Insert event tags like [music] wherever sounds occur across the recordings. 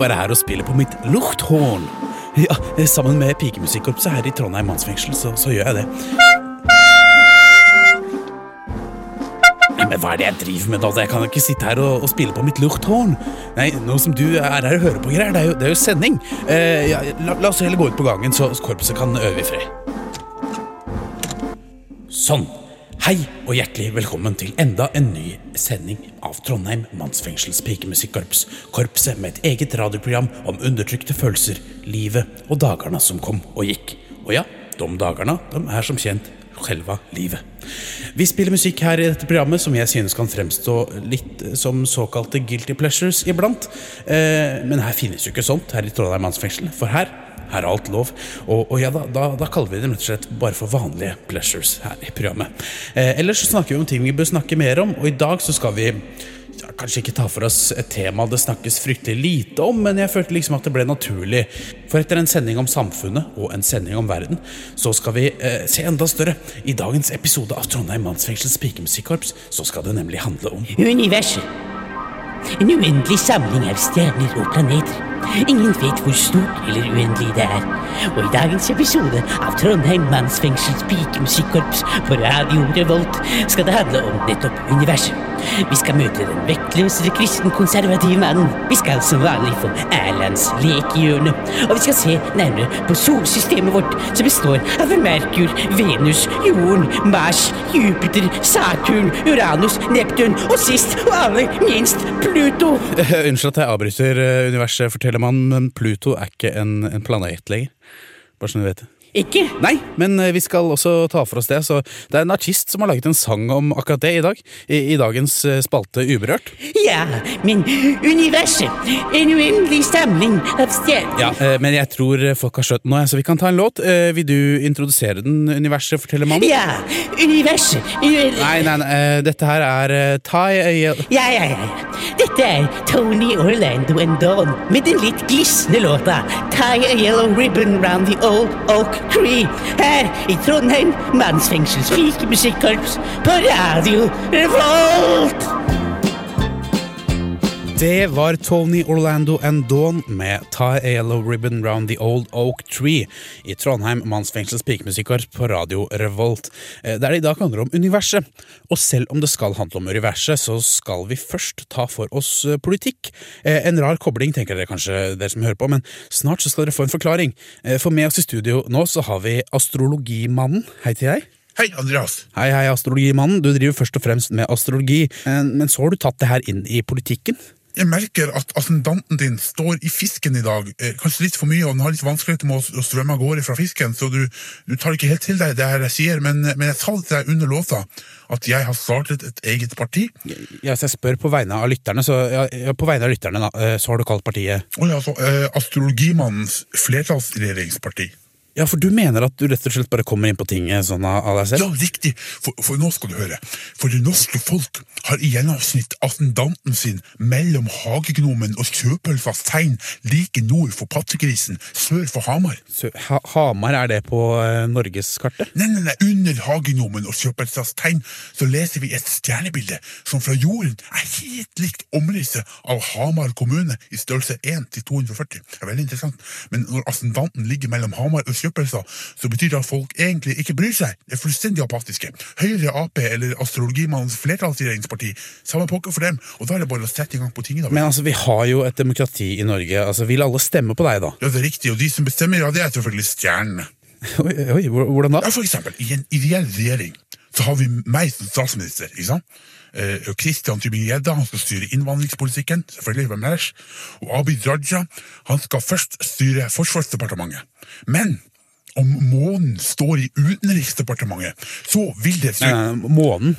bare her og spiller på mitt lufthorn. Ja, Sammen med pikemusikkorpset her i Trondheim mannsfengsel, så, så gjør jeg det. Men hva er det jeg driver med, da? Jeg kan jo ikke sitte her og, og spille på mitt lufthorn. Nei, nå som du er her og hører på greier, det er jo, det er jo sending. Eh, ja, la, la oss heller gå ut på gangen, så korpset kan øve i fred. Sånn. Hei og hjertelig velkommen til enda en ny sending av Trondheim mannsfengsels pikemusikkorps. Korpset med et eget radioprogram om undertrykte følelser, livet og dagene som kom og gikk. Og ja, de dagene de er som kjent selve livet. Vi spiller musikk her i dette programmet som jeg synes kan fremstå litt som såkalte guilty pleasures iblant. Eh, men her finnes jo ikke sånt her i Trondheim mannsfengsel, for her her er alt lov. Og, og ja, da, da, da kaller vi dem rett og slett bare for vanlige pleasures her i programmet. Eh, ellers snakker vi om ting vi bør snakke mer om, og i dag så skal vi kanskje ikke ta for oss et tema det snakkes fryktelig lite om, men jeg følte liksom at det ble naturlig. For etter en sending om samfunnet og en sending om verden, så skal vi eh, se enda større. I dagens episode av Trondheim mannsfengsels pikemusikkorps så skal det nemlig handle om Universet. En uendelig samling av stjerner og planeter. Ingen vet hvor stort eller uendelig det er. Og i dagens episode av Trondheim mannsfengsels pikemusikkorps på Radio Revolt skal det handle om nettopp universet. Vi skal møte den vektløse kristenkonservative mannen. Vi skal som vanlig få Erlands lekehjørne. Og vi skal se nærmere på solsystemet vårt, som består av Merkur, Venus, Jorden, Mars, Jupiter, Saturn, Uranus, Neptun og sist og aller minst Pluto. Unnskyld at jeg avbryter eh, universet, forteller man, men Pluto er ikke en, en planet lenger. Bare så du vet det. Ikke? Nei, men eh, vi skal også ta for oss det. Så det er en artist som har laget en sang om akkurat det i dag. I, i dagens eh, spalte Uberørt. Ja, men universet. En uendelig samling av stjerner. Ja, eh, Men jeg tror folk har skjønt nå, så vi kan ta en låt. Vil du introdusere den, universet, forteller mannen? Ja, universet. Uendelig. Nei, nei, nei, dette her er Aiel... Ja, ja, ja. Dette er Tony Orlando and Dawn med den litt glisne låta Tie a yellow ribbon round the old oak tree her i Trondheim mannsfengsels pikemusikkorps på Radio Revolt. Det var Tony Orlando and Dawn med Tie a Yellow Ribbon Round the Old Oak Tree i Trondheim mannsfengsels pikemusikkorps på Radio Revolt. Eh, Der det i dag handler om universet. Og selv om det skal handle om universet, så skal vi først ta for oss eh, politikk. Eh, En rar kobling, tenker dere kanskje, dere som hører på, men snart så skal dere få en forklaring. For med oss i studio nå så har vi astrologimannen. Hei til deg. Hei, Andreas. Hei, hei, astrologimannen. Du driver først og fremst med astrologi, men så har du tatt det her inn i politikken. Jeg merker at ascendanten din står i fisken i dag. Eh, kanskje litt for mye, og den har litt vanskeligheter med å, strømme av gårde fra fisken, så du, du tar ikke helt til deg det her jeg sier, men, men jeg sa det til deg under låta, at jeg har startet et eget parti. Ja, så jeg spør på vegne av lytterne, så ja, på vegne av lytterne da, eh, så har du kalt partiet Å ja, altså, eh, astrologimannens flertallsregjeringsparti. Ja, for du mener at du rett og slett bare kommer inn på tinget sånn av deg selv? Ja, riktig, for, for nå skal du høre. For det norske folk har i gjennomsnitt ascendanten sin mellom hagegnomen og kjøpølsas tegn like nord for pattegrisen, sør for Hamar. Så, ha, Hamar, er det på eh, norgeskartet? Nei, nei, nei, under hagegnomen og kjøpelsas tegn så leser vi et stjernebilde som fra jorden er helt likt omrisset av Hamar kommune i størrelse 1 til 240. Det er veldig interessant. Men når ascendanten ligger mellom Hamar og kjøpelsa, så betyr det at folk egentlig ikke bryr seg. Det er fullstendig apatiske. Høyre, Ap eller astrologimannens flertallsregjeringsparti, samme pokker for dem. Og da er det bare å sette i gang på tingene. Men altså, vi har jo et demokrati i Norge. Altså, Vil alle stemme på deg, da? Ja, det er riktig, og de som bestemmer, ja, det er selvfølgelig stjernene. [laughs] Oi, oi, hvordan da? Ja, for eksempel, i en ideell regjering så har vi meg som statsminister, ikke sant? Eh, og Christian Tybing-Gjedda han skal styre innvandringspolitikken, selvfølgelig, hvem ellers? Og Abid Raja han skal først styre Forsvarsdepartementet. Men om månen står i Utenriksdepartementet, så vil det nei, månen.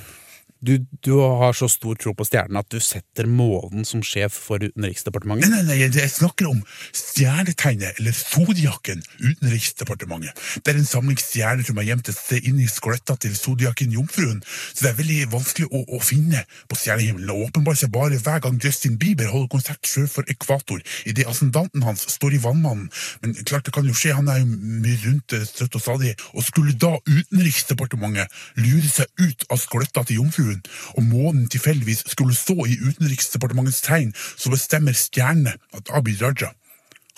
Du, du har så stor tro på stjernene at du setter månen som sjef for Utenriksdepartementet? Nei, nei, nei, jeg snakker om stjernetegnet, eller zodiaken, Utenriksdepartementet. Det er en samling stjerner som er gjemt et sted inni skoletta til zodiaken Jomfruen, så det er veldig vanskelig å, å finne på stjernehimmelen, og åpenbart seg bare hver gang Justin Bieber holder konsert sjøl for ekvator, idet ascendanten hans står i vannmannen. Men klart det kan jo skje, han er jo mye rundt eh, støtt og stadig, og skulle da Utenriksdepartementet lure seg ut av skoletta til Jomfruen, og månen tilfeldigvis skulle stå i Utenriksdepartementets tegn, så bestemmer stjernene at Abid Raja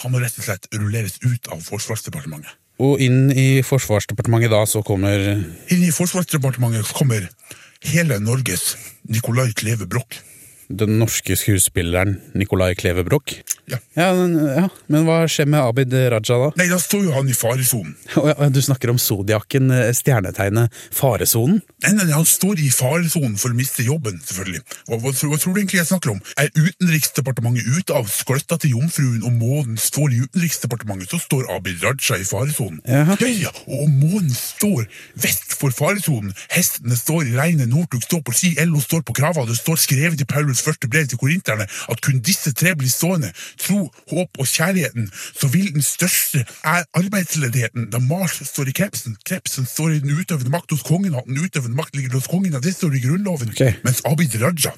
han må rett og slett rulleres ut av Forsvarsdepartementet. Og inn i Forsvarsdepartementet da så kommer Inn i Forsvarsdepartementet kommer hele Norges Nicolai Kleve Broch. Den norske skuespilleren Nicolai Kleve Broch. Ja. Ja, men, ja, men hva skjer med Abid Raja da? Nei, da står jo han i faresonen. [laughs] Du snakker om zodiaken, eh, stjernetegnet, faresonen? Nei, nei, nei, han står i faresonen for å miste jobben, selvfølgelig. Hva, hva, hva tror du egentlig jeg snakker om? Er Utenriksdepartementet ute av skløtta til Jomfruen, og månen står i Utenriksdepartementet, så står Abid Raja i faresonen. Ja, ja, og månen står vest for faresonen. Hestene står i regnet, Northug står på ski, LO står på krava, det står skrevet i Paulus første brev til korinterne at kun disse tre blir stående, tro, håp og kjærligheten, så vil den største er arbeidsledigheten, da Mars står i krepsen, krepsen står i den utøvende makt hos kongen, og den utøvende makt ligger hos kongen, og det står i grunnloven, okay. mens Abid Raja,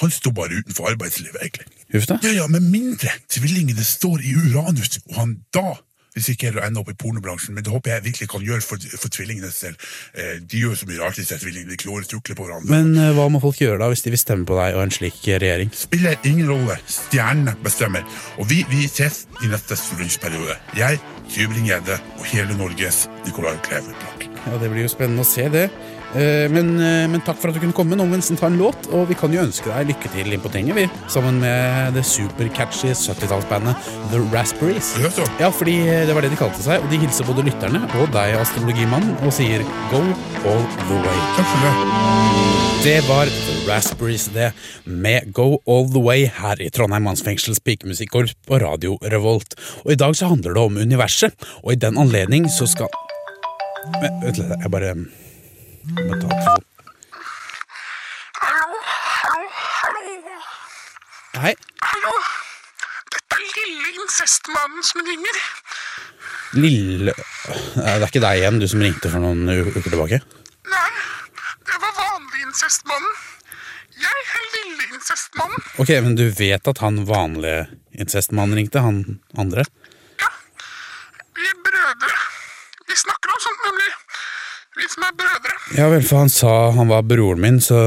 han står bare utenfor arbeidslivet, egentlig. Ja, ja, med mindre tvillingene står i Uranus, og han da risikerer å ende opp i pornobransjen, men det håper jeg virkelig kan gjøre for, for tvillingene selv. Eh, de gjør så mye rart, disse tvillingene, de klår og tukler på hverandre. Men eh, hva må folk gjøre da hvis de vil stemme på deg og en slik regjering? spiller ingen rolle. Stjernene bestemmer. Og vi, vi ses i neste stortingsperiode. Jeg, Tybring-Gjedde og hele Norges Nicolai Kleve Broch. Ja, Det blir jo spennende å se det. Eh, Men, eh, men takk for at du kunne komme. Nå må vi ta en låt, og vi kan jo ønske deg lykke til inn på tinget, vi. Sammen med det supercatchy 70-tallsbandet The Raspberries. Ja, fordi eh, det var det de kalte seg, og de hilser både lytterne og deg, astrologimannen, og sier go all the way. Takk for det. Det var The Raspberries, det, med Go All The Way her i Trondheim mannsfengsels pikemusikkorps på Radio Revolt. Og i dag så handler det om universet, og i den anledning så skal Men, Vent litt, jeg bare jeg må ta hallo. Hei. Hallo. Dette er lille incestmannen som ringer. Lille Det er ikke deg igjen, du som ringte for noen uker tilbake? Nei, det var vanlig incestmannen. Jeg er lille incestmannen. Ok, men du vet at han vanlige incestmannen ringte? Han andre? Ja, vi er brødre. Vi snakker om sånt, nemlig. Vi som er brødre. Ja vel, for han sa han var broren min, så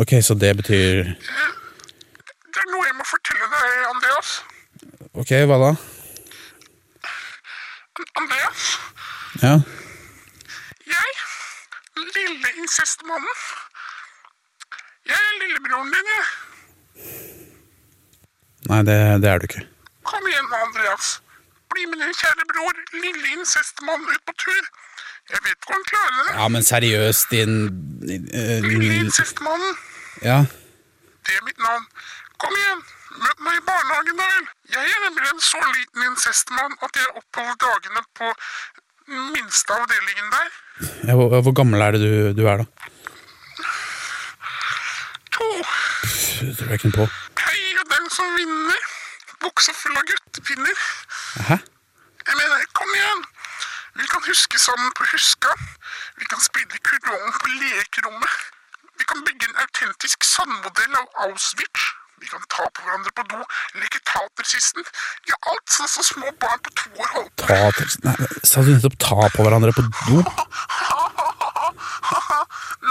Ok, så det betyr Det er noe jeg må fortelle deg, Andreas. Ok, hva da? Andreas, Ja. jeg, lille incestmannen. Jeg er lillebroren din, jeg. Nei, det, det er du ikke. Kom igjen, Andreas. Bli med din kjære bror, lille incestmann, ut på tur. Jeg vet ikke om han klarer det. Ja, men seriøst, din uh, Lille incestmannen, Ja. det er mitt navn. Kom igjen, møt meg i barnehagen, da vel. Jeg er nemlig en så liten incestmann at jeg oppholder dagene på minste avdelingen der. ja hvor, hvor gammel er det du, du er, da? To. Det tror jeg ikke på. Hei, den som vinner. Buksa full av guttepinner. Hæ? Jeg mener, kom igjen. Vi kan huske sammen på Huska. Vi kan spille kurong på lekerommet. Vi kan bygge en autentisk sandmodell av Auschwitz. Vi kan ta på hverandre på do, leke tatersisten. Ja, alt sånn som små barn på to år holder på. Nei, sa du nettopp ta på hverandre på do? [laughs]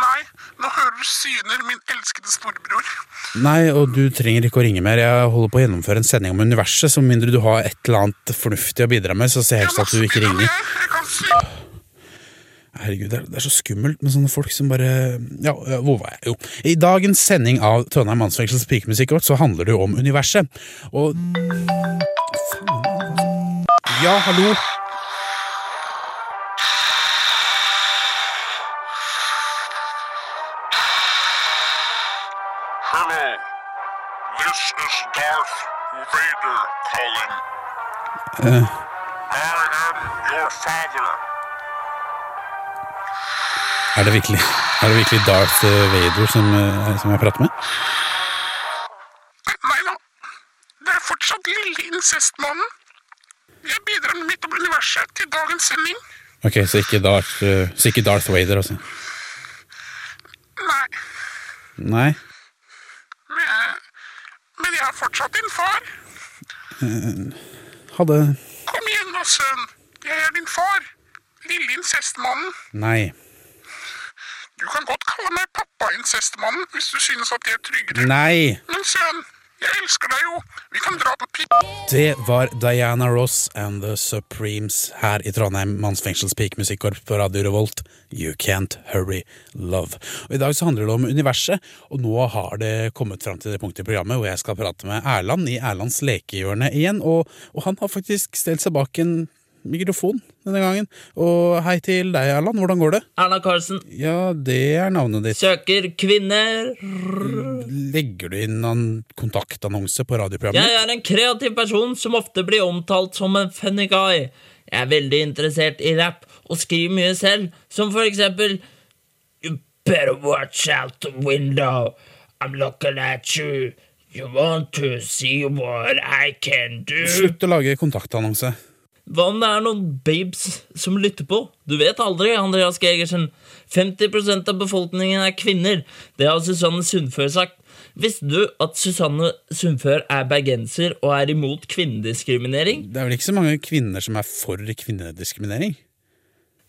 Nei, nå hører du syner, min elskede storebror. Nei, og du trenger ikke å ringe mer. Jeg holder på å gjennomføre en sending om universet, så mindre du har et eller annet fornuftig å bidra med, så jeg helst at du ikke ringer. Herregud, det er, så skummelt med sånne folk som bare Ja, hvor var jeg? Jo. I dagens sending av Trondheim mannsfengsels pikemusikk så handler det jo om universet. Og Faen. Ja, hallo? Er det virkelig, er det virkelig Darth Vader som, eh, som jeg prater med? Nei da. Det er fortsatt lille incestmannen. Jeg bidrar med mitt om universet til dagens sending. Ok, så ikke Darth, eh, så ikke Darth Vader, altså. Nei, Nei? men, men jeg er fortsatt din far. Hadde Kom igjen da, sønn. Jeg er din far. Lille incestmannen. Nei. Du kan godt kalle meg pappa-incestmannen hvis du synes at det er tryggere. Nei! Men sønn, jeg elsker deg jo. Vi kan dra på pi... Det var Diana Ross and The Supremes her i Trondheim mannsfengsels pikemusikkorps på Radio Revolt. You Can't Hurry Love. Og I dag så handler det om universet, og nå har det kommet fram til det punktet i programmet hvor jeg skal prate med Erland i Erlands lekehjørne igjen, og, og han har faktisk stelt seg bak en mikrofon denne gangen. Og hei til deg, Erland. Hvordan går det? Erna Karlsen Ja, det er navnet ditt. søker kvinner. Legger du inn en kontaktannonse på radioprogrammet? Jeg er en kreativ person som ofte blir omtalt som en funny guy. Jeg er veldig interessert i rap og skriver mye selv, som for eksempel You better watch out the window. I'm looking at you. You want to see what I can do? Slutt å lage kontaktannonse. Hva om det er noen babes som lytter på? Du vet aldri, Andreas Gegersen. 50% av befolkningen er kvinner. Det har Susanne Sundfør sagt. Visste du at Susanne Sundfør er bergenser og er imot kvinnediskriminering? Det er vel ikke så mange kvinner som er for kvinnediskriminering?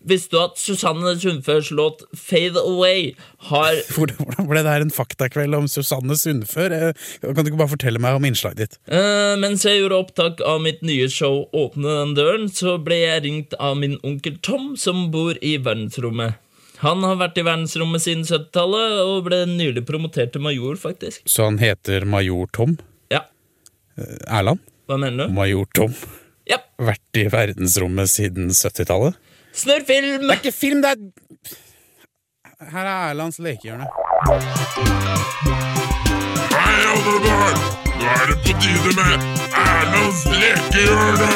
Visste du at Susanne Sundførs låt Fade Away har [laughs] Hvordan ble det her en faktakveld om Susanne Sundfør? Eh, Kan du ikke bare fortelle meg om innslaget ditt? Uh, Mens jeg gjorde opptak av mitt nye show Åpne den døren, så ble jeg ringt av min onkel Tom, som bor i verdensrommet. Han har vært i verdensrommet siden 70-tallet og ble nylig promotert til major, faktisk. Så han heter Major Tom Ja, Erland? hva mener du? Major Tom. Ja, Vært i verdensrommet siden 70-tallet? Snørrfilm! Det er ikke film, det er Her er Erlands lekehjørne. Hei, alle barn! Nå er det på tide med Erlands lekehjørne!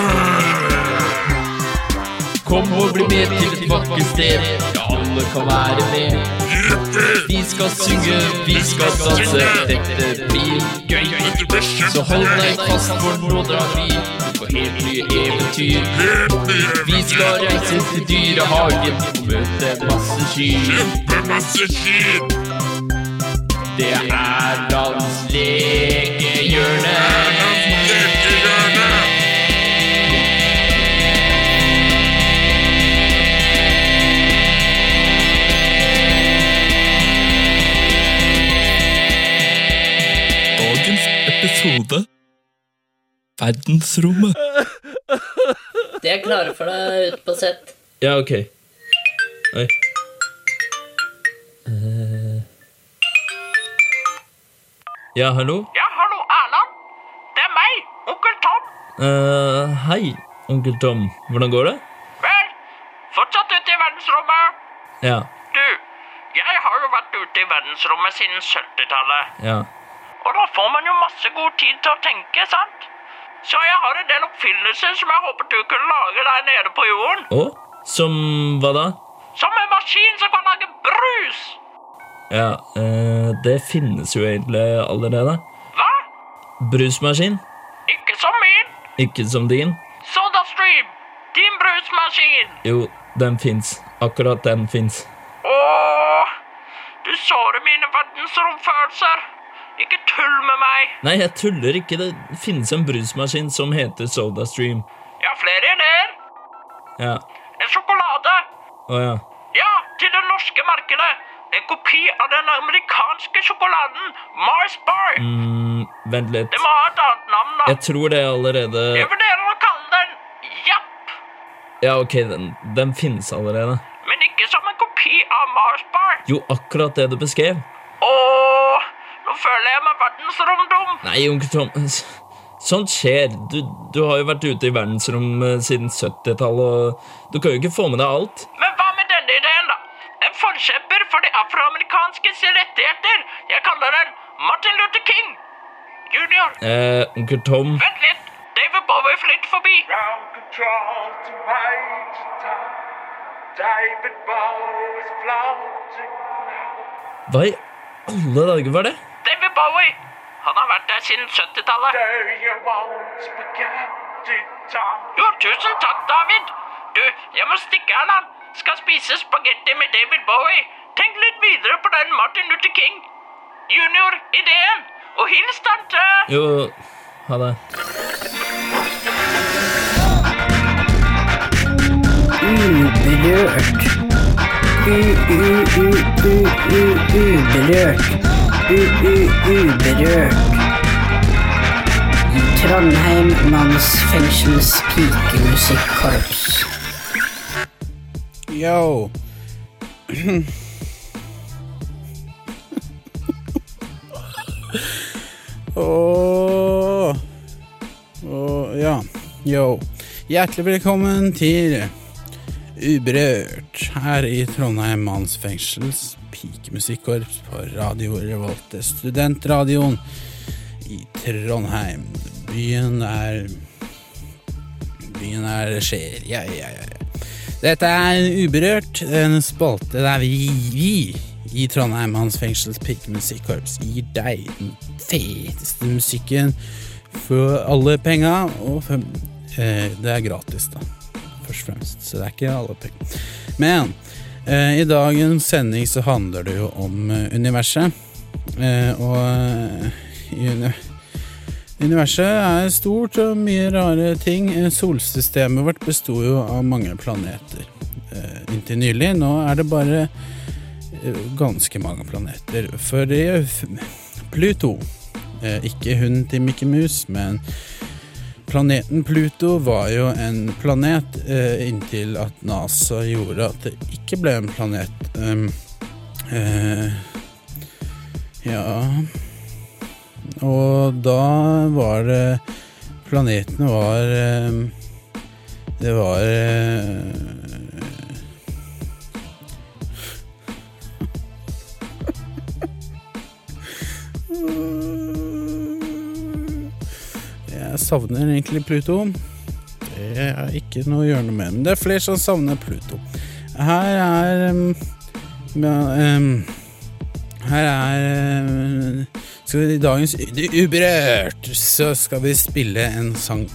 Kom og bli med til et vakkert sted. Ja, alle kan være med. Vi skal synge, vi skal danse. Dette blir gøy. Så hold deg fast, for nå drar vi på helt nye eventyr. Vi skal reise til dyrehagen og møte masse kyr. Kjempemasse skit! Det er! Dagens episode Verdensrommet. De er klare for deg ute på sett. Ja, ok. Oi. Eh. Ja, hallo? Ja, hallo, Erland. Det er meg, onkel Tom. Eh, hei, onkel Tom. Hvordan går det? Vel, fortsatt ute i verdensrommet. Ja, Du, jeg har jo vært ute i verdensrommet siden 70-tallet. ja. Og da får man jo masse god tid til å tenke, sant? Så jeg har en del oppfinnelser som jeg håper du kunne lage der nede på jorden. Å? Som hva da? Som en maskin som kan lage brus. Ja, eh, det finnes jo egentlig allerede. Hva? Brusmaskin. Ikke som min. Ikke som din. SodaStream. Din brusmaskin. Jo, den fins. Akkurat den fins. Åh, du sårer mine verdensromfølelser. Ikke tull. Nei, jeg tuller ikke. Det finnes en brusmaskin som heter SodaStream. Har flere ideer. Ja. En sjokolade. Å ja. Ja, til det norske markedet. En kopi av den amerikanske sjokoladen Mars Bar. Mm, vent litt. Det må ha et annet navn, da. Jeg tror det allerede Jeg vurderer å kalle den Japp, Ja, ok, den, den finnes allerede. men ikke som en kopi av Mars Bar. Jo, akkurat det du beskrev. Nå føler jeg meg verdensromdum. Nei, onkel Tom. Sånt skjer. Du, du har jo vært ute i verdensrommet siden 70-tallet, og du kan jo ikke få med deg alt. Men hva med denne ideen, da? En forkjemper for de afroamerikanskes rettigheter. Jeg kaller den Martin Luther King junior. Eh, onkel Tom Vent litt. David Bowie flytter forbi. David Bowie's floating Hva i alle dager var det? Bowie! Han har vært der siden 70-tallet. Jo, tusen takk, David. Du, jeg må stikke her, da. Skal spise spagetti med David Bowie. Tenk litt videre på den Martin Luther King junior-ideen. Og hils tante. Jo, ha det. Uberørt. U-u-u-u-u-uberørt. U-u-uberørt. Trondheim mannsfengsels pikemusikkorps. Yo. [clears throat] oh. Oh, ja. Yo. Hjertelig velkommen til Uberørt her i Trondheim mannsfengsels pikemusikkorps på Radio Revolt, studentradioen i Trondheim. Byen er Byen er skjer, ja, ja, ja. Dette er Uberørt, en spalte der vi, vi i Trondheim Hans Fengsels Pikemusikkorps gir deg den feteste musikken for alle penga, og for, eh, det er gratis, da, først og fremst, så det er ikke alle penger. Men i dagens sending så handler det jo om eh, universet, eh, og eh, Universet er stort og mye rare ting. Eh, Solsystemet vårt besto jo av mange planeter eh, inntil nylig. Nå er det bare eh, ganske mange planeter. For Pluto, eh, ikke hunden til Mickey Mouse, men planeten Pluto var jo en planet eh, inntil at NASA gjorde at det ikke ble en planet. Um, eh, ja og da var det Planetene var eh, Det var savner egentlig Pluto. Det er ikke noe å gjøre noe med, men det er flere som savner Pluto. Her er um, ja, um, Her er um, skal vi, I dagens Uberørt så skal vi spille en sang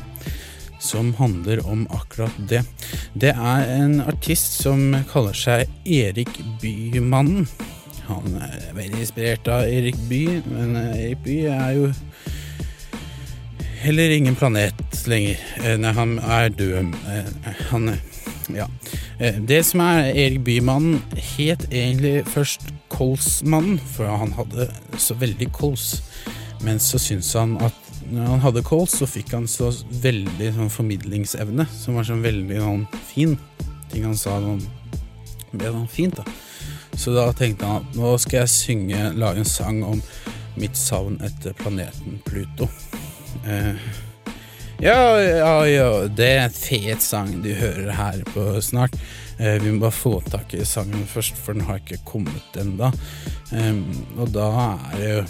som handler om akkurat det. Det er en artist som kaller seg Erik Bymannen. Han er veldig inspirert av Erik Bye, men Erik Bye er jo heller ingen planet lenger. Eh, Nei, han er død. Eh, Han Ja. Eh, Det som er Erik Bymannen, het egentlig først Kolsmannen, for han hadde så veldig kols. Men så syntes han at når han hadde kols, så fikk han så veldig sånn formidlingsevne, som var sånn veldig sånn fin. Ting han sa sånn ble sånn fint, da. Så da tenkte han at nå skal jeg synge, lage en sang om mitt savn etter planeten Pluto. Eh, ja, ja, ja, det er en fet sang du hører her på snart. Uh, vi må bare få tak i sangen først, for den har ikke kommet ennå. Um, og da er det jo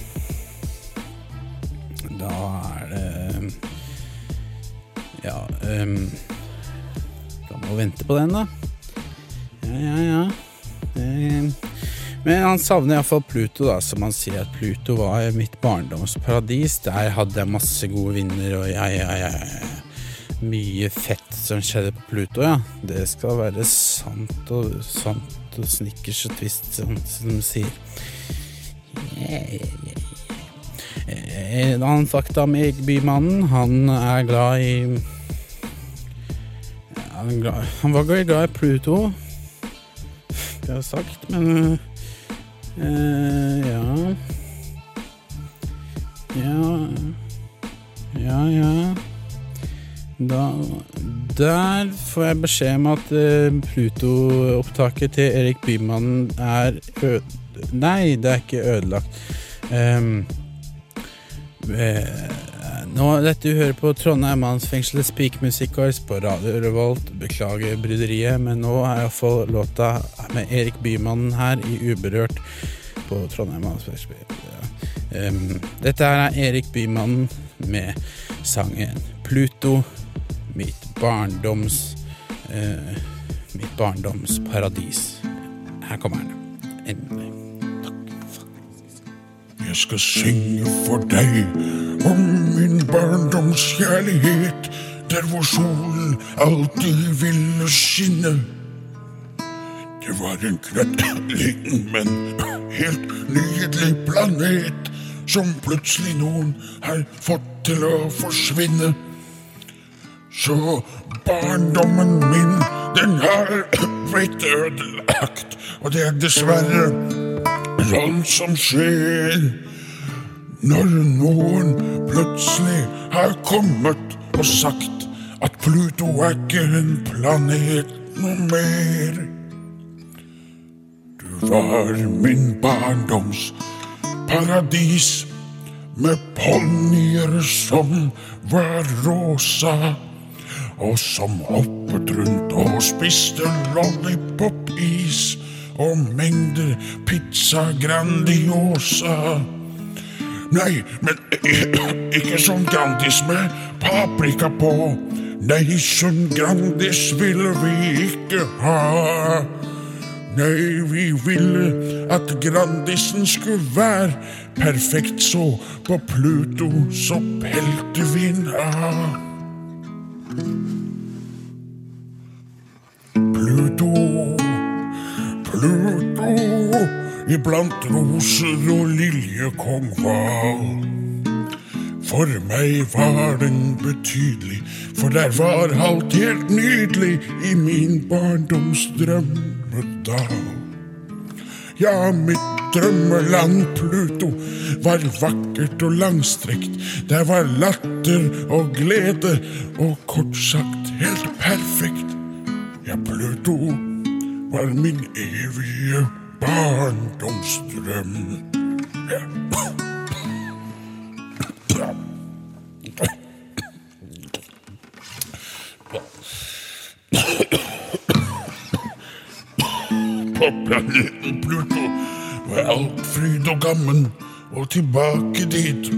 Da er det Ja um, Da må vi vente på den, da. Ja, ja, ja. Eh, men han savner iallfall Pluto, da, som han sier at Pluto var mitt barndomsparadis. Der hadde jeg masse gode vinner, og ja, ja, ja. Mye fett som skjedde på Pluto, ja. Det skal være sant og sant og snickers og twist, som, som de sier. Yeah, yeah, En annen fakta om Erik. Han er glad i han, han var glad i Pluto, det har jeg sagt, men ja Ja Ja, ja. Da Der får jeg beskjed om at uh, Pluto-opptaket til Erik Bymannen er øde... Nei, det er ikke ødelagt. Um, eh, nå, dette du hører på Trondheim mannsfengselets peakmusikkårs på Radio Revolt. Beklager bryderiet, men nå er iallfall låta med Erik Bymannen her i Uberørt på Trondheim mannsfengsel. Ehm, dette er Erik Bymannen med sangen Pluto, mitt barndoms uh, Mitt barndoms paradis. Her kommer den. Endelig. Jeg skal synge for deg om min barndomskjærlighet, der hvor solen alltid ville skinne. Det var en knøttliten, men helt nydelig planet som plutselig noen har fått til å forsvinne. Så barndommen min, den har blitt ødelagt, og det er dessverre sånn som skjer når noen plutselig har kommet og sagt at Pluto er ikke en planet noe mer. Du var min barndoms paradis med ponnier som var rosa, og som hoppet rundt og spiste lollipop-is og mengder pizza Grandiosa. Nei, men ikke sånn Grandis med paprika på. Nei, sånn Grandis ville vi ikke ha. Nei, vi ville at Grandisen skulle være perfekt, så på Pluto så pelte vi den av. Pluto, Pluto, iblant roser og liljekongval. For meg var den betydelig, for der var alt helt nydelig i min barndoms drømmedal. Ja, mitt drømmeland Pluto var vakkert og langstrekt. Der var latter og glede og kort sagt helt perfekt. Ja, Pluto var min evige barndomsdrøm. På planeten Pluto var alt fryd og gammen, og tilbake dit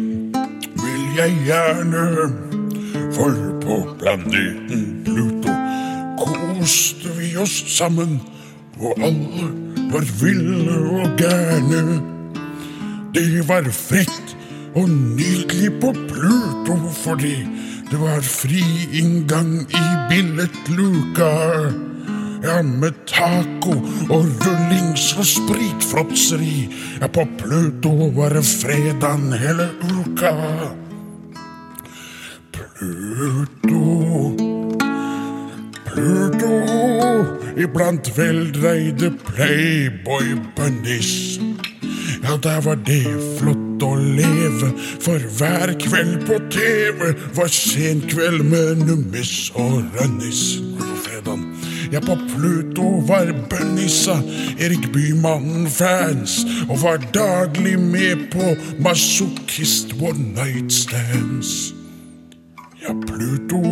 vil jeg gjerne. For på planeten Pluto koste vi oss sammen, og alle var ville og gærne. Det var fritt og nydelig på Pluto fordi det var fri inngang i billettluka. Ja, med taco og rullings og spritfråtseri. Ja, på Pluto var det fredagen hele uka. Pluto Pluto iblant veldreide playboy-bunnies. Ja, der var det flott å leve, for hver kveld på TV var senkveld med nummis og rønnis. Ja, på Pluto var Bønnissa Erik Bymannen-fans, og var daglig med på masochist one night stands. Ja, Pluto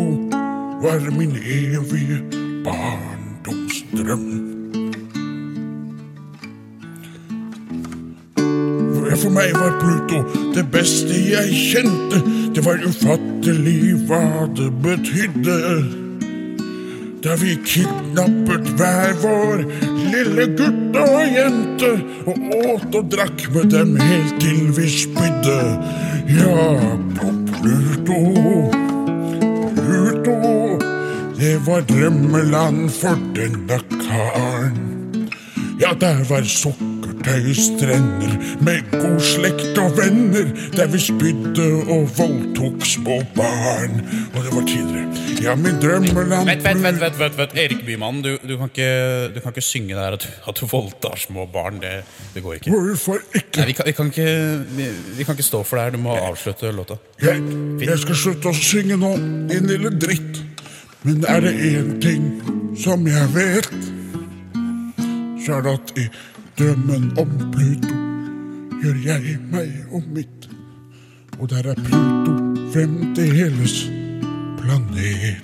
var min evige barndomsdrøm. For meg var Pluto det beste jeg kjente. Det var ufattelig hva det betydde. Da vi kidnappet hver vår lille gutt og jente og åt og drakk med dem helt til vi spydde. Ja, på Pluto, Pluto, det var drømmeland for denne karen. Ja, der var sukkertøystrender med god slekt og venner, der vi spydde og voldtok små barn. Og det var tidligere. Ja, min drømmeland Vent, vent, vent, vent, vent, vent. Erik Bymann, du, du, kan ikke, du kan ikke synge der at at du voldtar små barn. Det, det går ikke. Hvorfor ikke? Nei, vi, kan, vi, kan ikke vi, vi kan ikke stå for det her. Du må avslutte låta. Jeg, jeg skal slutte å synge nå, din lille dritt. Men er det én ting som jeg vet, så er det at i drømmen om Pluto gjør jeg meg og mitt. Og der er Pluto fremdeles planet.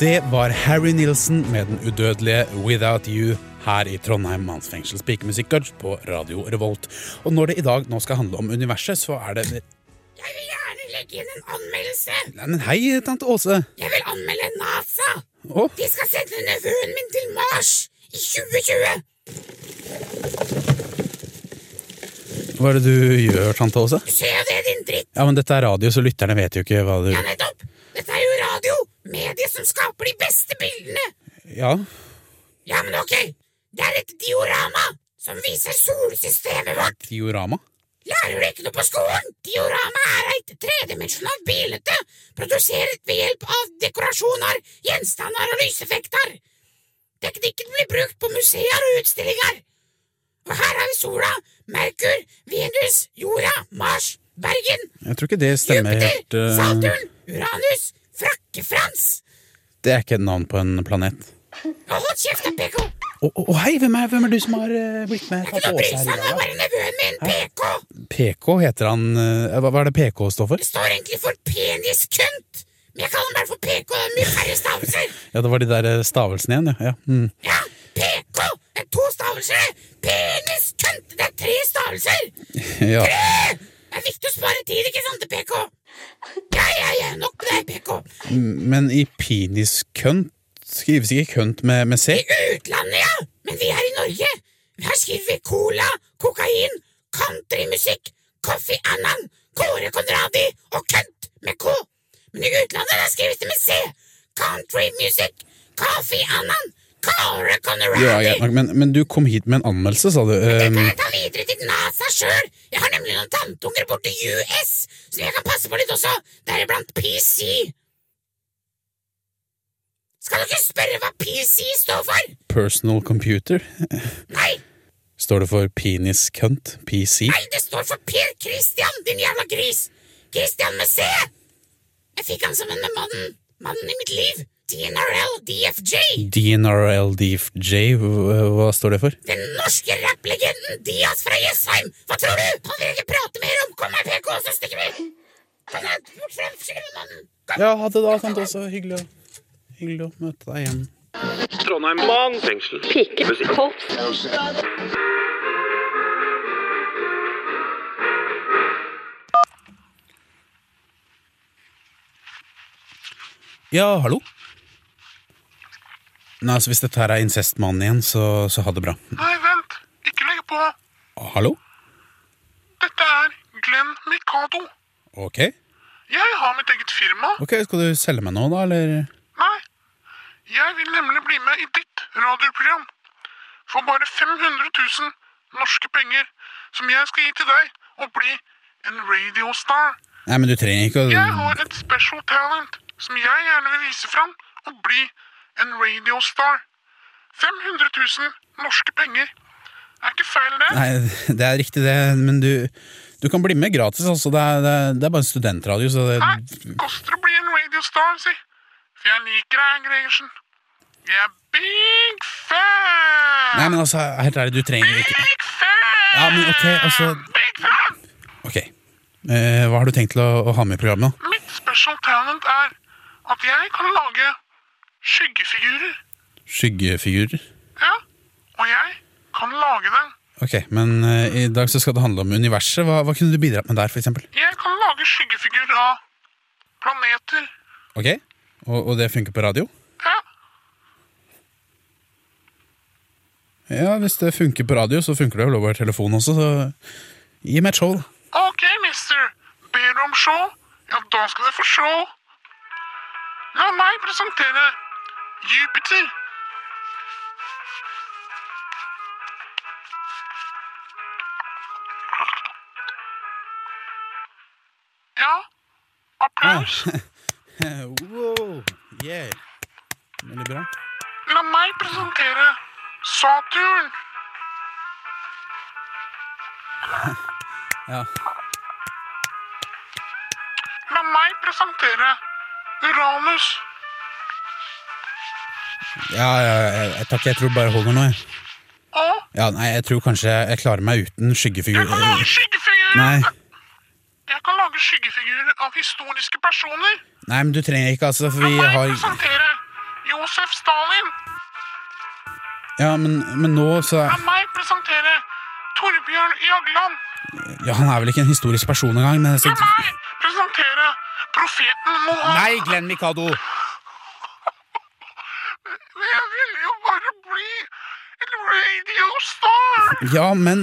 Det var Harry Nilsen med den udødelige Without You her i Trondheim mannsfengsels pikemusikkorps på Radio Revolt. Og når det i dag nå skal handle om universet, så er det Jeg vil gjerne legge inn en anmeldelse. Nei, Men hei, tante Åse. Jeg vil anmelde NASA. Oh. De skal sende nevøen min til Mars i 2020. hva er det du gjør, tante Åse? Se det, din dritt. Ja, men dette er radio, så lytterne vet jo ikke hva du Ja, nettopp. Dette er jo radio. Mediet som skaper de beste bildene. Ja, Ja, men ok. Det er et diorama som viser solsystemet vårt. diorama? Lærer du ikke noe på skolen? Diorama er et tredimensjonalt bilde produsert ved hjelp av dekorasjoner, gjenstander og lyseffekter. Teknikken blir brukt på museer og utstillinger. Og her har vi sola, Merkur, Venus, jorda, Mars, Bergen, Jeg tror ikke det stemmer Jupiter, helt uh... Saturn, Uranus, Frakke-Frans. Det er ikke et navn på en planet. Hold kjeft, da, Å, å, å, hei, hvem er, hvem er du som har eh, blitt med bry seg om, det dag? bare nevøen min, PK. PK heter han eh, Hva, hva er det PK står for? Det står egentlig for peniskunt, men jeg kaller den bare for PK. Det er mye færre stavelser. [laughs] Ja, det var de der eh, stavelsene igjen, ja. ja. Mm. Ja, PK det er to stavelser. Peniskunt det er tre stavelser. [laughs] ja. Tre! Det er viktig å spare tid, ikke sant, PK? Ja, ja, ja, nok med deg, PK. Men i peniskønt skrives ikke kønt med, med C? I utlandet, ja, men vi er i Norge. Her skriver vi cola, kokain, countrymusikk, Coffee Annan, Kåre Konradi og kønt med K. Men i utlandet der skrives det med C. Countrymusikk, Coffee Annan, Kåre Konradi. Ja, greit nok, men, men du kom hit med en anmeldelse, sa du. Det Um, kan jeg ta videre til NASA sjøl. Jeg har nemlig noen tanteunger borte i US som jeg kan passe på litt også, deriblant PC. Skal du ikke spørre hva PC står for? personal computer. Nei, Står det for peniskønt? PC? nei, det står for Per Christian, din jævla gris. Christian med C. Jeg fikk han sammen med mannen, mannen i mitt liv. DNRL DFJ. DNRL DFJ, hva står det for? Den norske rapplegenden Dias fra Jessheim. Hva tror du? Han vil ikke prate mer om. Kom her, PK, så stikker vi. Kom her, bort fra. Kom. Ja, ha det da, tante også. Hyggelig, hyggelig å møte deg igjen. Trondheim mannfengsel. Ja, hallo? Nei, altså Hvis dette her er incestmannen igjen, så, så ha det bra. Nei, vent. Ikke legg på. Hallo? Dette er Glenn Mikado. Ok. Jeg har mitt eget firma. Ok, Skal du selge meg noe, da, eller? Jeg vil nemlig bli med i ditt radioprogram. For bare 500 000 norske penger, som jeg skal gi til deg, og bli en radiostar. Nei, men du trenger ikke å Jeg har et special talent som jeg gjerne vil vise fram, og bli en radiostar. 500 000 norske penger. Er ikke feil, det? Nei, det er riktig, det, men du Du kan bli med gratis, altså. Det er, det er, det er bare en studentradio, så det Nei, koster å bli en radiostar, si. Jeg liker deg, Gregersen. Jeg er big fan! Nei, men altså, helt ærlig, du trenger ikke Big fan! Ja, men ok, altså Big fan! Ok. Eh, hva har du tenkt til å, å ha med i programmet? nå? Mitt special talent er at jeg kan lage skyggefigurer. Skyggefigurer? Ja, og jeg kan lage dem. Ok, men eh, i dag så skal det handle om universet. Hva, hva kunne du bidratt med der, for eksempel? Jeg kan lage skyggefigurer av planeter. Ok, og, og det funker på radio? Ja, Ja, hvis det funker på radio, så funker det vel over telefon også, så gi meg et show. ok, mister. Ber du om show? Ja, da skal du få show. La meg presentere Jupiter. Ja, applaus. [laughs] [laughs] wow, yeah. Veldig bra. La meg presentere Saturn. [laughs] Ja. La meg presentere Uranus. Ja, ja, ja, takk, jeg tror bare holder nå, jeg. Og Ja, nei, jeg tror kanskje jeg klarer meg uten skyggefigur. jeg kan lage skyggefigurer. Nei, Jeg kan lage skyggefigurer av historiske personer. Nei, men du trenger ikke, altså, for vi har Josef Stalin. Ja, men, men nå så La meg presentere Torbjørn Jagland. Ja, han er vel ikke en historisk person engang, men så, La meg presentere profeten Mohammed. Nei, Glenn Mikado. Jeg ville jo bare bli en radiostar. Ja, men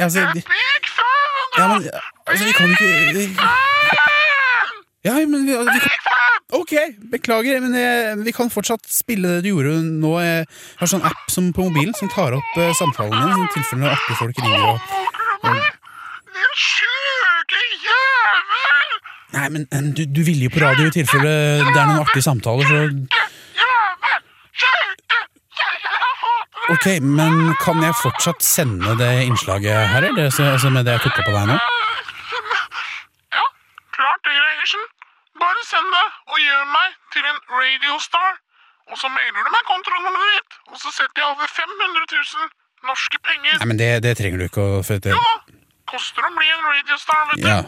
altså, Jeg big fan. ja, men, altså Vi kan ikke Ja, men vi, vi kan, Ok, beklager, men jeg, vi kan fortsatt spille det du gjorde nå. Jeg har sånn app som på mobilen som tar opp eh, samtalen din, i tilfelle noen artige folk ringer. og... Din sjuke jævel! Nei, men du, du ville jo på radio i tilfelle det er noen artige samtaler, så Jævel! Sjuke jævel! Ok, men kan jeg fortsatt sende det innslaget her, eller? Så, altså med det jeg tok opp på deg nå? Det, Greiersen. Bare send det, og gjør meg til en radiostar. Og så mailer du meg kontonummeret ditt, og så setter jeg over 500 000 norske penger. Nei, men det, det trenger du ikke å for Jo Ja, koster å bli en radiostar, vet du. Ja.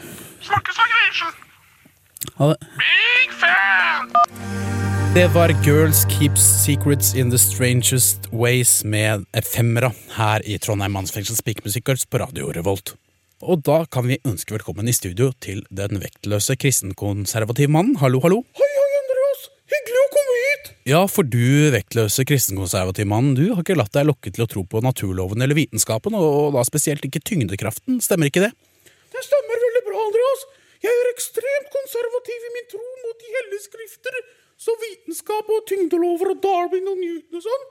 Snakkes da, Greiersen. Ha det. Big fan! Det var Girls Keeps Secrets in the Strangest Ways med ephemera her i Trondheim Mannsfengsels pikemusikkorps på Radio Revolt. Og da kan vi ønske velkommen i studio til den vektløse kristenkonservative mannen. Hallo, hallo. Hei, hei, Andreas. Hyggelig å komme hit. Ja, for du vektløse kristenkonservative mannen, du har ikke latt deg lokke til å tro på naturloven eller vitenskapen, og da spesielt ikke tyngdekraften, stemmer ikke det? Det stemmer veldig bra, Andreas. Jeg er ekstremt konservativ i min tro mot de hellige skrifter, så vitenskap og tyngdelover og Darwin og Newton og sånn,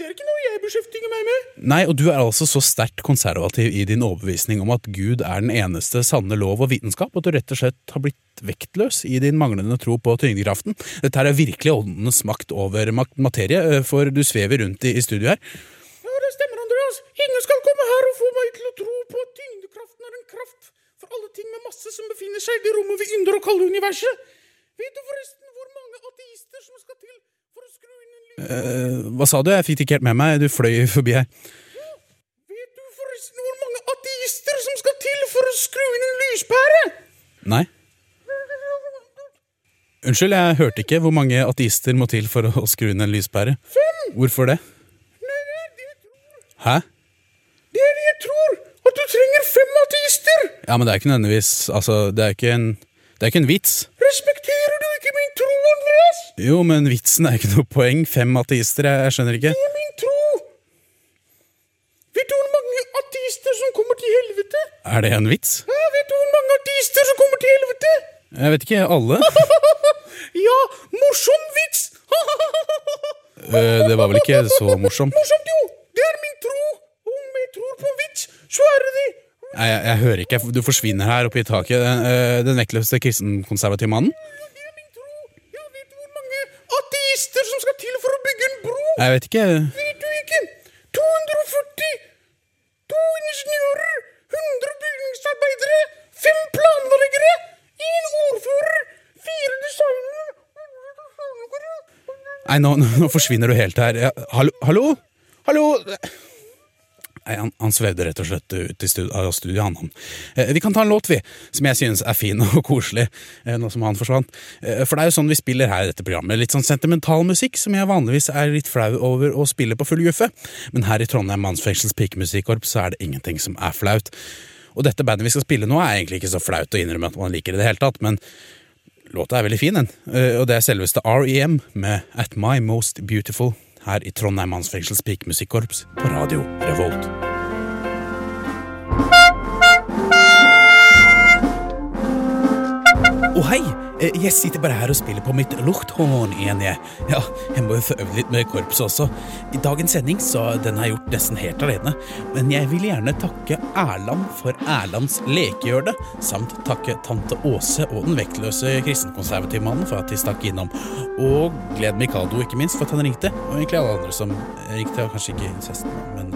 det er ikke noe jeg beskjeftiger meg med. Nei, og du er altså så sterkt konservativ i din overbevisning om at Gud er den eneste sanne lov og vitenskap, at du rett og slett har blitt vektløs i din manglende tro på tyngdekraften. Dette her er virkelig åndenes makt over materie, øh, for du svever rundt i, i studio her. Ja, det stemmer, Andreas. Ingen skal komme her og få meg til å tro på at tyngdekraften er en kraft for alle ting med masse som befinner seg i det rommet vi ynder å kalle universet. Vet du forresten hvor mange ateister som skal til for å skru inn en lys... Eh, hva sa du? Jeg fikk det ikke helt med meg, du fløy forbi her. Vet du forresten hvor mange ateister som skal til for å skru inn en lyspære? Nei? Unnskyld, jeg hørte ikke hvor mange ateister må til for å skru inn en lyspære. Fem! Hvorfor det? Nei, det er det jeg tror. Hæ? Det er det jeg tror. At du trenger fem ateister. Ja, men det er ikke nødvendigvis Altså, det er ikke en Det er ikke en vits. Respekterer Andreas? Jo, men vitsen er ikke noe poeng. Fem ateister, jeg, jeg skjønner ikke. Det er min tro. Vet du hvor mange ateister som kommer til helvete? Er det en vits? Ja, vet du hvor mange ateister som kommer til helvete? Jeg vet ikke. Alle? [laughs] ja, morsom vits! [laughs] Eh, det var vel ikke så morsomt? Morsomt, jo! Det er min tro. Om jeg tror på vits, så er det det. Nei, jeg, jeg hører ikke. Du forsvinner her oppe i taket. Den, øh, den vektløse kristenkonservative mannen? Det er min tro. Ja, vet du hvor mange ateister som skal til for å bygge en bro? Jeg vet ikke. Vet du ikke? 240! To ingeniører, 100 bygningsarbeidere, fem planleggere, én ordfører, fire designere Nei, nå, nå forsvinner du helt her. Ja, hallo? Hallo? Hallo? Han, han svevde rett og slett ut av studiet, han. han. Eh, vi kan ta en låt, vi, som jeg synes er fin [laughs] og koselig, eh, nå som han forsvant. Eh, for det er jo sånn vi spiller her i dette programmet. Litt sånn sentimental musikk som jeg vanligvis er litt flau over å spille på full guffe. Men her i Trondheim Mannsfengsels pikemusikkorps så er det ingenting som er flaut. Og dette bandet vi skal spille nå, er egentlig ikke så flaut å innrømme at man liker i det hele tatt, men Låta er veldig fin, den. Eh, Og det er selveste REM med At My Most Beautiful her i Trondheim Mannsfengsels pikemusikkorps på Radio Revolt. Å hei! Eh, Jeg sitter bare her og spiller på mitt luchthorn igjen, jeg. Ja, jeg må jo få øvd litt med korpset også. I dagens sending så den har jeg gjort nesten helt alene. Men jeg vil gjerne takke Erland for Erlands lekehjørne, samt takke tante Åse og den vektløse kristenkonservative mannen for at de stakk innom. Og Gled Mikado, ikke minst, for at han ringte. Og egentlig alle andre som ringte, og kanskje ikke incesten, men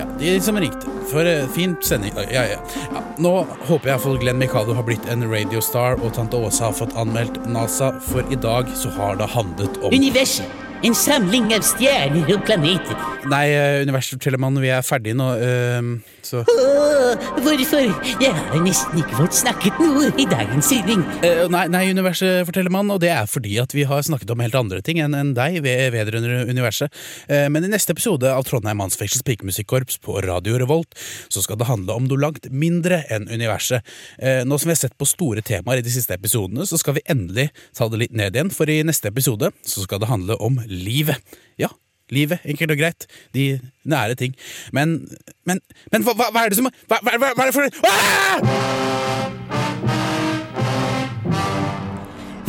ja, de som ringte. For uh, fin sending. Ja, ja, ja. Nå håper jeg iallfall Glenn Mikado har blitt en radiostar, og tante Åse har fått anmeldt NASA, for i dag så har det handlet om Universet. En samling av stjerner og planeter. Nei, eh, Universfortellermann, vi er ferdige nå, uh, så Åh, hvorfor? Jeg har nesten ikke fått snakket noe i dagens sending. Uh, Nei, nei Universet-fortellermann, og det er fordi at vi har snakket om helt andre ting enn en deg ved- vedrørende universet. Uh, Men i neste episode av Trondheim Mannsfengsels pikemusikkorps på Radio Revolt, så skal det handle om noe langt mindre enn universet. Nå som vi har sett på store temaer i de siste episodene, så skal vi endelig ta det litt ned igjen, for i neste episode så skal det handle om livet. Ja, livet, enkelt og greit. De nære ting. Men, men, men hva, hva er det som Hva, hva, hva er det for ah!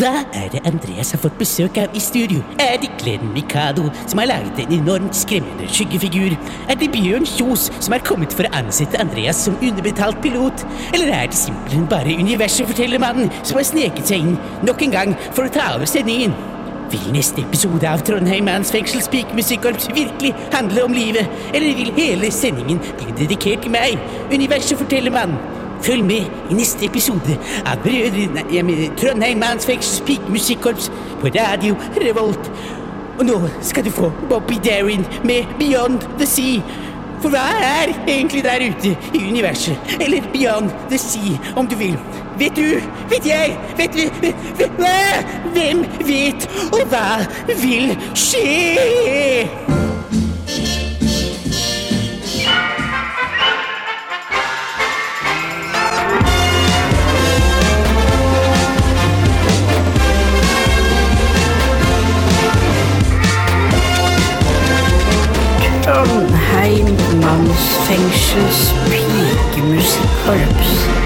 Hva er det Andreas har fått besøk av i studio? Er det Glenn Mikado, som har laget en enormt skremmende skyggefigur? Er det Bjørn Kjos, som er kommet for å ansette Andreas som underbetalt pilot? Eller er det simpelthen bare universet-fortellermannen som har sneket seg inn nok en gang for å ta over sendingen? Vil neste episode av Trondheim Mannsfengsels pikemusikkorps virkelig handle om livet, eller vil hele sendingen bli dedikert til meg, universet-fortellermann? Følg med i neste episode av Brødrene jeg Trondheim Mannsfengsels pikemusikkorps på Radio Revolt. Og nå skal du få Bobby Darin med Beyond the Sea. For hva er egentlig der ute i universet? Eller Beyond the Sea, om du vil. Vet du? Vet jeg? Vet vi? Hvem vet? Og hva vil skje? Trondheim Mannsfengsels pikemusikkorps.